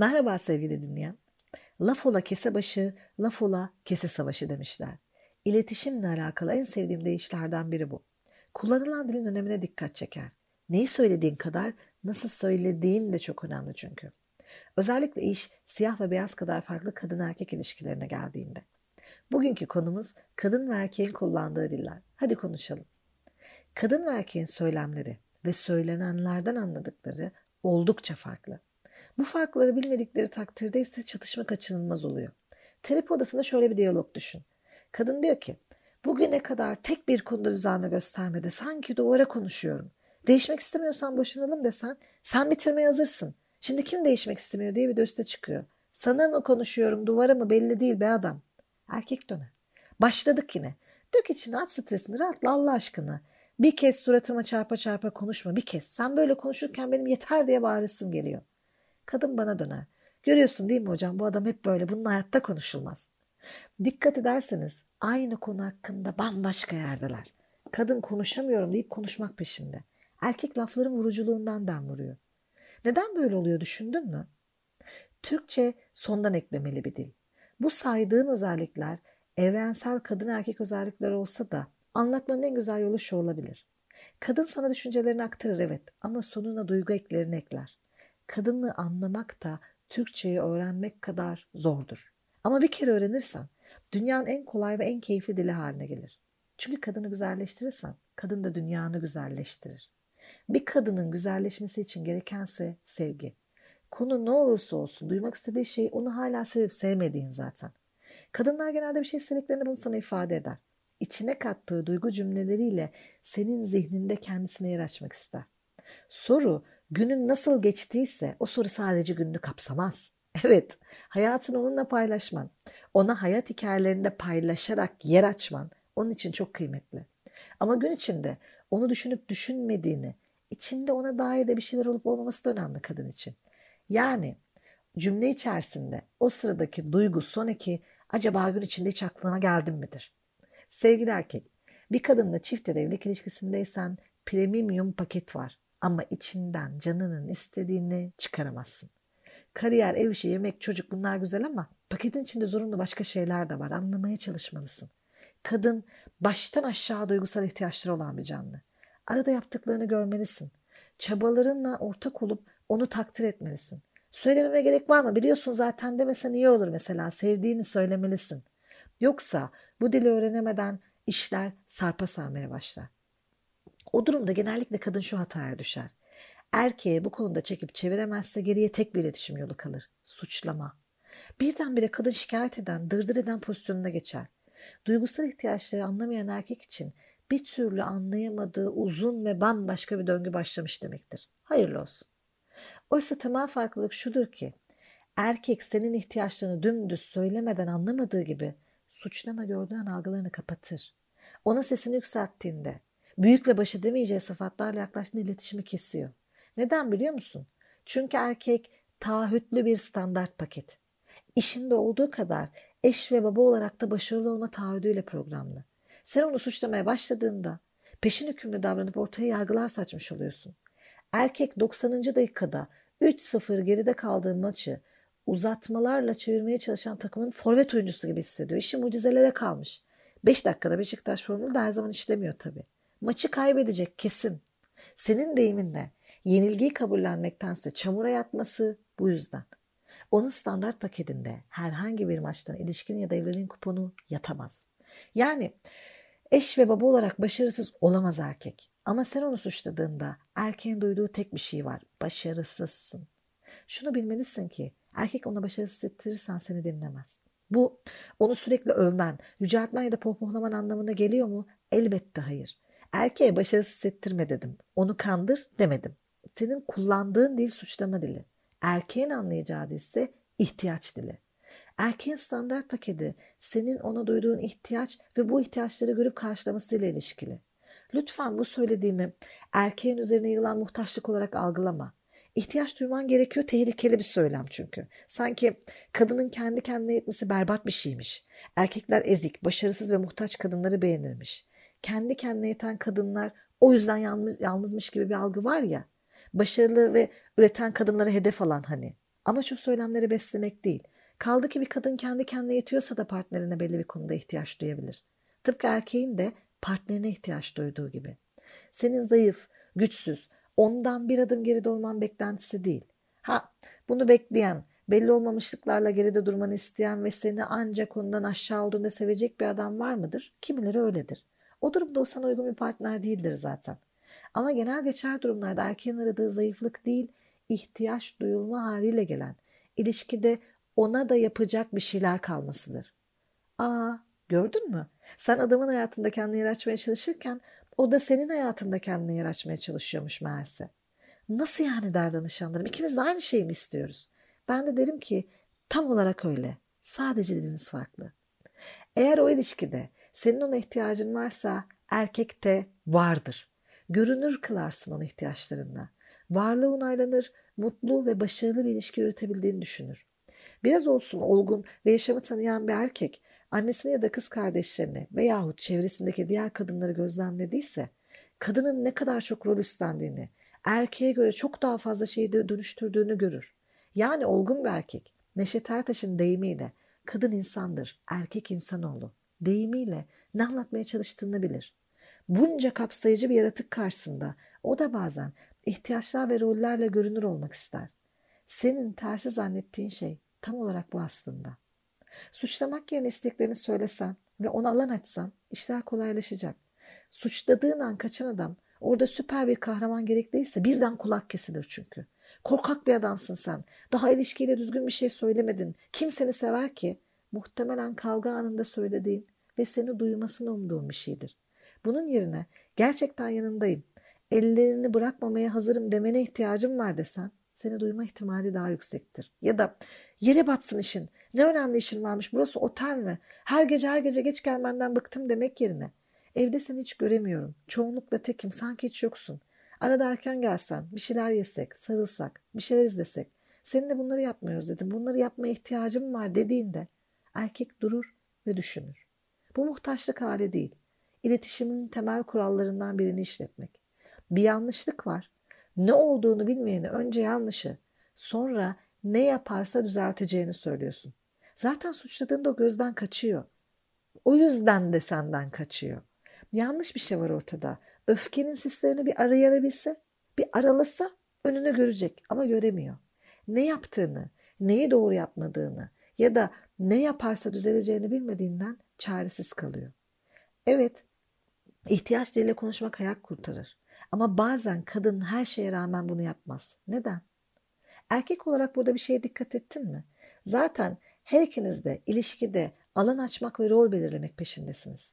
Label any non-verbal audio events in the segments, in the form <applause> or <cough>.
Merhaba sevgili dinleyen. Laf ola kese başı, laf ola kese savaşı demişler. İletişimle alakalı en sevdiğim deyişlerden biri bu. Kullanılan dilin önemine dikkat çeker. Neyi söylediğin kadar nasıl söylediğin de çok önemli çünkü. Özellikle iş siyah ve beyaz kadar farklı kadın erkek ilişkilerine geldiğinde. Bugünkü konumuz kadın ve erkeğin kullandığı diller. Hadi konuşalım. Kadın ve erkeğin söylemleri ve söylenenlerden anladıkları oldukça farklı. Bu farkları bilmedikleri takdirde ise çatışma kaçınılmaz oluyor. Terapi odasında şöyle bir diyalog düşün. Kadın diyor ki, bugüne kadar tek bir konuda düzelme göstermedi. Sanki duvara konuşuyorum. Değişmek istemiyorsan boşanalım desen, sen bitirmeye hazırsın. Şimdi kim değişmek istemiyor diye bir de çıkıyor. Sana mı konuşuyorum, duvara mı belli değil be adam. Erkek döner. Başladık yine. Dök içine at stresini rahatla Allah aşkına. Bir kez suratıma çarpa çarpa konuşma bir kez. Sen böyle konuşurken benim yeter diye bağırısım geliyor. Kadın bana döner. Görüyorsun değil mi hocam bu adam hep böyle bunun hayatta konuşulmaz. Dikkat ederseniz aynı konu hakkında bambaşka yerdeler. Kadın konuşamıyorum deyip konuşmak peşinde. Erkek lafların vuruculuğundan dem vuruyor. Neden böyle oluyor düşündün mü? Türkçe sondan eklemeli bir dil. Bu saydığım özellikler evrensel kadın erkek özellikler olsa da anlatmanın en güzel yolu şu olabilir. Kadın sana düşüncelerini aktarır evet ama sonuna duygu eklerini ekler. Kadını anlamak da Türkçeyi öğrenmek kadar zordur. Ama bir kere öğrenirsen dünyanın en kolay ve en keyifli dili haline gelir. Çünkü kadını güzelleştirirsen kadın da dünyanı güzelleştirir. Bir kadının güzelleşmesi için gerekense sevgi. Konu ne olursa olsun duymak istediği şey onu hala sevip sevmediğin zaten. Kadınlar genelde bir şey istediklerini bunu sana ifade eder. İçine kattığı duygu cümleleriyle senin zihninde kendisine yer açmak ister. Soru günün nasıl geçtiyse o soru sadece gününü kapsamaz. <laughs> Evet, hayatını onunla paylaşman, ona hayat hikayelerinde paylaşarak yer açman onun için çok kıymetli. Ama gün içinde onu düşünüp düşünmediğini, içinde ona dair de bir şeyler olup olmaması da önemli kadın için. Yani cümle içerisinde o sıradaki duygu sonraki acaba gün içinde hiç aklına geldim midir? Sevgili erkek, bir kadınla çift evlilik ilişkisindeysen premium paket var ama içinden canının istediğini çıkaramazsın. Kariyer, ev işi, yemek, çocuk bunlar güzel ama paketin içinde zorunlu başka şeyler de var. Anlamaya çalışmalısın. Kadın baştan aşağı duygusal ihtiyaçları olan bir canlı. Arada yaptıklarını görmelisin. Çabalarınla ortak olup onu takdir etmelisin. Söylememe gerek var mı? Biliyorsun zaten demesen iyi olur mesela. Sevdiğini söylemelisin. Yoksa bu dili öğrenemeden işler sarpa sarmaya başlar. O durumda genellikle kadın şu hataya düşer. Erkeğe bu konuda çekip çeviremezse geriye tek bir iletişim yolu kalır. Suçlama. Birdenbire kadın şikayet eden, dırdır eden pozisyonuna geçer. Duygusal ihtiyaçları anlamayan erkek için bir türlü anlayamadığı uzun ve bambaşka bir döngü başlamış demektir. Hayırlı olsun. Oysa temel farklılık şudur ki erkek senin ihtiyaçlarını dümdüz söylemeden anlamadığı gibi suçlama gördüğün algılarını kapatır. Ona sesini yükselttiğinde büyük ve başı demeyeceği sıfatlarla yaklaştığında iletişimi kesiyor. Neden biliyor musun? Çünkü erkek taahhütlü bir standart paket. İşinde olduğu kadar eş ve baba olarak da başarılı olma taahhüdüyle programlı. Sen onu suçlamaya başladığında peşin hükümlü davranıp ortaya yargılar saçmış oluyorsun. Erkek 90. dakikada 3-0 geride kaldığı maçı uzatmalarla çevirmeye çalışan takımın forvet oyuncusu gibi hissediyor. İşi mucizelere kalmış. 5 dakikada Beşiktaş formülü de her zaman işlemiyor tabii. Maçı kaybedecek kesin. Senin deyiminle yenilgiyi kabullenmektense çamura yatması bu yüzden. Onun standart paketinde herhangi bir maçtan ilişkin ya da evliliğin kuponu yatamaz. Yani eş ve baba olarak başarısız olamaz erkek. Ama sen onu suçladığında erkeğin duyduğu tek bir şey var. Başarısızsın. Şunu bilmelisin ki erkek ona başarısız hissettirirsen seni dinlemez. Bu onu sürekli övmen, yüceltmen ya da pohpohlaman anlamına geliyor mu? Elbette hayır. Erkeğe başarısız hissettirme dedim. Onu kandır demedim. Senin kullandığın dil suçlama dili. Erkeğin anlayacağı dil ise ihtiyaç dili. Erkeğin standart paketi senin ona duyduğun ihtiyaç ve bu ihtiyaçları görüp karşılamasıyla ilişkili. Lütfen bu söylediğimi erkeğin üzerine yılan muhtaçlık olarak algılama. İhtiyaç duyman gerekiyor tehlikeli bir söylem çünkü. Sanki kadının kendi kendine yetmesi berbat bir şeymiş. Erkekler ezik, başarısız ve muhtaç kadınları beğenirmiş. Kendi kendine yeten kadınlar o yüzden yalnız, yalnızmış gibi bir algı var ya. Başarılı ve üreten kadınları hedef alan hani. Amaç o söylemleri beslemek değil. Kaldı ki bir kadın kendi kendine yetiyorsa da partnerine belli bir konuda ihtiyaç duyabilir. Tıpkı erkeğin de partnerine ihtiyaç duyduğu gibi. Senin zayıf, güçsüz, ondan bir adım geride olman beklentisi değil. Ha, bunu bekleyen, belli olmamışlıklarla geride durmanı isteyen ve seni ancak ondan aşağı olduğunda sevecek bir adam var mıdır? Kimileri öyledir. O durumda o sana uygun bir partner değildir zaten. Ama genel geçer durumlarda erkeğin aradığı zayıflık değil, ihtiyaç duyulma haliyle gelen, ilişkide ona da yapacak bir şeyler kalmasıdır. Aa, gördün mü? Sen adamın hayatında kendini yer açmaya çalışırken o da senin hayatında kendini yer açmaya çalışıyormuş meğerse. Nasıl yani der danışanlarım? İkimiz de aynı şeyi mi istiyoruz? Ben de derim ki tam olarak öyle. Sadece diliniz farklı. Eğer o ilişkide senin ona ihtiyacın varsa erkekte vardır. Görünür kılarsın onun ihtiyaçlarında. Varlığı onaylanır, mutlu ve başarılı bir ilişki yürütebildiğini düşünür. Biraz olsun olgun ve yaşamı tanıyan bir erkek annesini ya da kız kardeşlerini veyahut çevresindeki diğer kadınları gözlemlediyse kadının ne kadar çok rol üstlendiğini, erkeğe göre çok daha fazla şeyi de dönüştürdüğünü görür. Yani olgun bir erkek Neşet Ertaş'ın deyimiyle kadın insandır, erkek insanoğlu deyimiyle ne anlatmaya çalıştığını bilir. Bunca kapsayıcı bir yaratık karşısında o da bazen ihtiyaçlar ve rollerle görünür olmak ister. Senin tersi zannettiğin şey tam olarak bu aslında. Suçlamak yerine isteklerini söylesen ve ona alan açsan işler kolaylaşacak. Suçladığın an kaçan adam orada süper bir kahraman gerekliyse birden kulak kesilir çünkü. Korkak bir adamsın sen. Daha ilişkiyle düzgün bir şey söylemedin. Kim seni sever ki? Muhtemelen kavga anında söylediğin ve seni duymasını umduğun bir şeydir. Bunun yerine gerçekten yanındayım, ellerini bırakmamaya hazırım demene ihtiyacım var desen seni duyma ihtimali daha yüksektir. Ya da yere batsın işin. Ne önemli işin varmış burası otel mi? Her gece her gece geç gelmenden bıktım demek yerine. Evde seni hiç göremiyorum. Çoğunlukla tekim sanki hiç yoksun. Arada erken gelsen, bir şeyler yesek, sarılsak, bir şeyler izlesek. Seninle bunları yapmıyoruz dedim. Bunları yapmaya ihtiyacım var dediğinde erkek durur ve düşünür. Bu muhtaçlık hali değil. İletişimin temel kurallarından birini işletmek. Bir yanlışlık var. Ne olduğunu bilmeyeni önce yanlışı, sonra ne yaparsa düzelteceğini söylüyorsun. Zaten suçladığında o gözden kaçıyor. O yüzden de senden kaçıyor. Yanlış bir şey var ortada. Öfkenin sislerini bir arayalabilse, bir aralasa önünü görecek ama göremiyor. Ne yaptığını, neyi doğru yapmadığını ya da ne yaparsa düzeleceğini bilmediğinden çaresiz kalıyor. Evet, ihtiyaç diliyle konuşmak hayat kurtarır. Ama bazen kadın her şeye rağmen bunu yapmaz. Neden? Erkek olarak burada bir şeye dikkat ettin mi? Zaten her ikiniz de ilişkide alan açmak ve rol belirlemek peşindesiniz.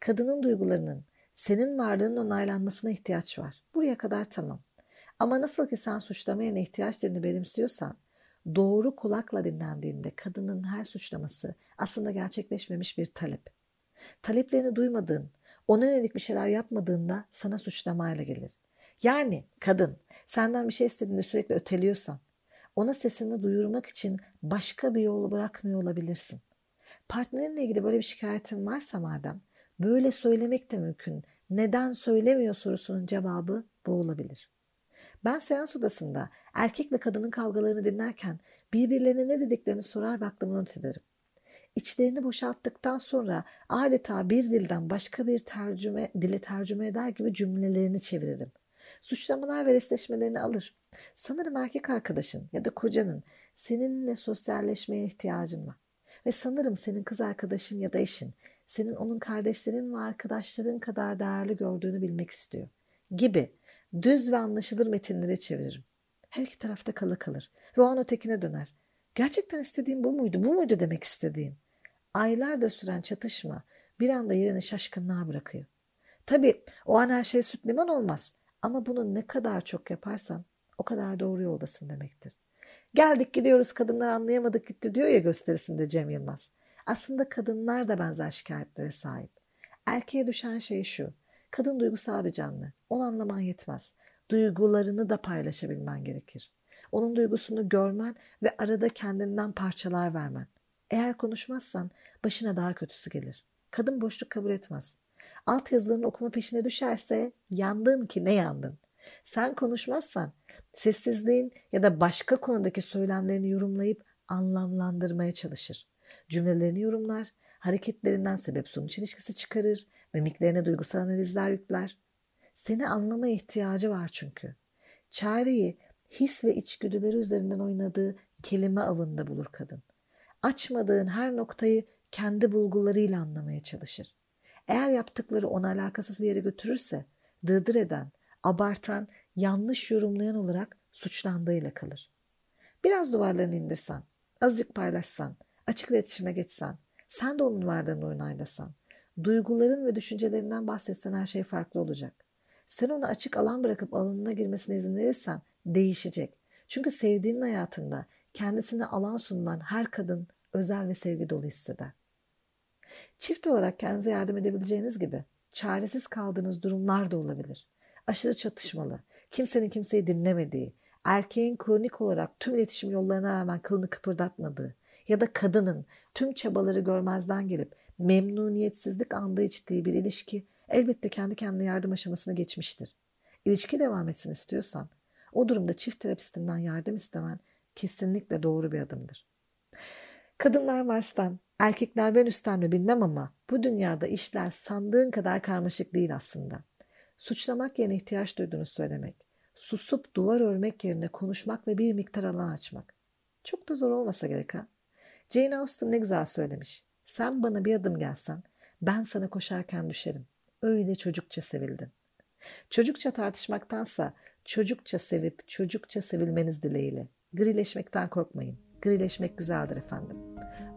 Kadının duygularının, senin varlığının onaylanmasına ihtiyaç var. Buraya kadar tamam. Ama nasıl ki sen suçlamaya ihtiyaçlarını benimsiyorsan, doğru kulakla dinlendiğinde kadının her suçlaması aslında gerçekleşmemiş bir talep. Taleplerini duymadığın, ona yönelik bir şeyler yapmadığında sana suçlamayla gelir. Yani kadın senden bir şey istediğinde sürekli öteliyorsan, ona sesini duyurmak için başka bir yolu bırakmıyor olabilirsin. Partnerinle ilgili böyle bir şikayetin varsa madem, böyle söylemek de mümkün. Neden söylemiyor sorusunun cevabı bu olabilir. Ben seans odasında erkek ve kadının kavgalarını dinlerken birbirlerine ne dediklerini sorar ve aklımı not ederim. İçlerini boşalttıktan sonra adeta bir dilden başka bir tercüme, dile tercüme eder gibi cümlelerini çeviririm. Suçlamalar ve resleşmelerini alır. Sanırım erkek arkadaşın ya da kocanın seninle sosyalleşmeye ihtiyacın var. Ve sanırım senin kız arkadaşın ya da eşin senin onun kardeşlerin ve arkadaşların kadar değerli gördüğünü bilmek istiyor. Gibi düz ve anlaşılır metinleri çeviririm. Her iki tarafta kalı kalır ve o an ötekine döner. Gerçekten istediğin bu muydu, bu muydu demek istediğin? Aylardır süren çatışma bir anda yerini şaşkınlığa bırakıyor. Tabii o an her şey süt liman olmaz ama bunu ne kadar çok yaparsan o kadar doğru yoldasın demektir. Geldik gidiyoruz kadınlar anlayamadık gitti diyor ya gösterisinde Cem Yılmaz. Aslında kadınlar da benzer şikayetlere sahip. Erkeğe düşen şey şu. Kadın duygusal bir canlı. Onu anlaman yetmez. Duygularını da paylaşabilmen gerekir. Onun duygusunu görmen ve arada kendinden parçalar vermen. Eğer konuşmazsan başına daha kötüsü gelir. Kadın boşluk kabul etmez. Alt yazılarını okuma peşine düşerse yandın ki ne yandın. Sen konuşmazsan sessizliğin ya da başka konudaki söylemlerini yorumlayıp anlamlandırmaya çalışır. Cümlelerini yorumlar, hareketlerinden sebep sonuç ilişkisi çıkarır, mimiklerine duygusal analizler yükler. Seni anlama ihtiyacı var çünkü. Çareyi his ve içgüdüleri üzerinden oynadığı kelime avında bulur kadın. Açmadığın her noktayı kendi bulgularıyla anlamaya çalışır. Eğer yaptıkları ona alakasız bir yere götürürse dırdır eden, abartan, yanlış yorumlayan olarak suçlandığıyla kalır. Biraz duvarlarını indirsen, azıcık paylaşsan, açık iletişime geçsen, sen de onun varlığını onaylasan, duyguların ve düşüncelerinden bahsetsen her şey farklı olacak. Sen ona açık alan bırakıp alanına girmesine izin verirsen değişecek. Çünkü sevdiğinin hayatında kendisine alan sunulan her kadın özel ve sevgi dolu hisseder. Çift olarak kendinize yardım edebileceğiniz gibi çaresiz kaldığınız durumlar da olabilir. Aşırı çatışmalı, kimsenin kimseyi dinlemediği, erkeğin kronik olarak tüm iletişim yollarına rağmen kılını kıpırdatmadığı ya da kadının tüm çabaları görmezden gelip memnuniyetsizlik andığı içtiği bir ilişki elbette kendi kendine yardım aşamasını geçmiştir. İlişki devam etsin istiyorsan o durumda çift terapistinden yardım istemen kesinlikle doğru bir adımdır. Kadınlar Mars'tan, erkekler Venüs'ten mi bilmem ama bu dünyada işler sandığın kadar karmaşık değil aslında. Suçlamak yerine ihtiyaç duyduğunu söylemek, susup duvar örmek yerine konuşmak ve bir miktar alan açmak. Çok da zor olmasa gerek ha. Jane Austen ne güzel söylemiş. Sen bana bir adım gelsen ben sana koşarken düşerim. Öyle çocukça sevildin. Çocukça tartışmaktansa çocukça sevip çocukça sevilmeniz dileğiyle. Grileşmekten korkmayın. Grileşmek güzeldir efendim.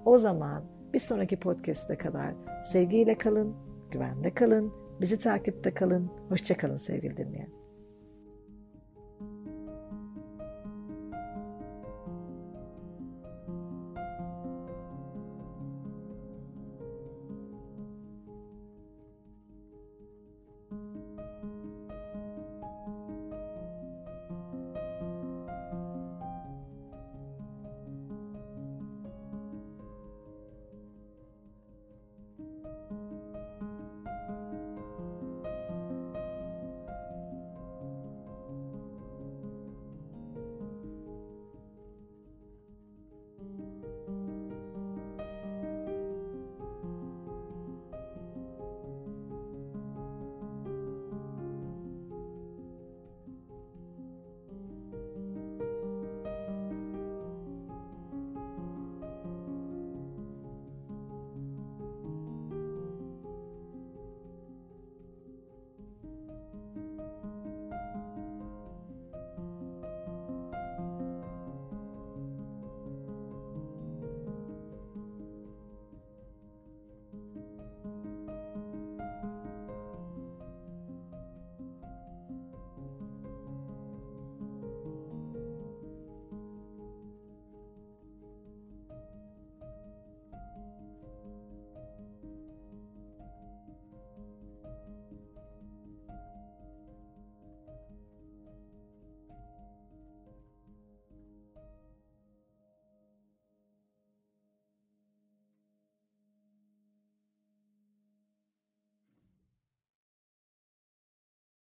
O zaman bir sonraki podcast'e kadar sevgiyle kalın, güvende kalın, bizi takipte kalın. Hoşçakalın sevgili dinleyen.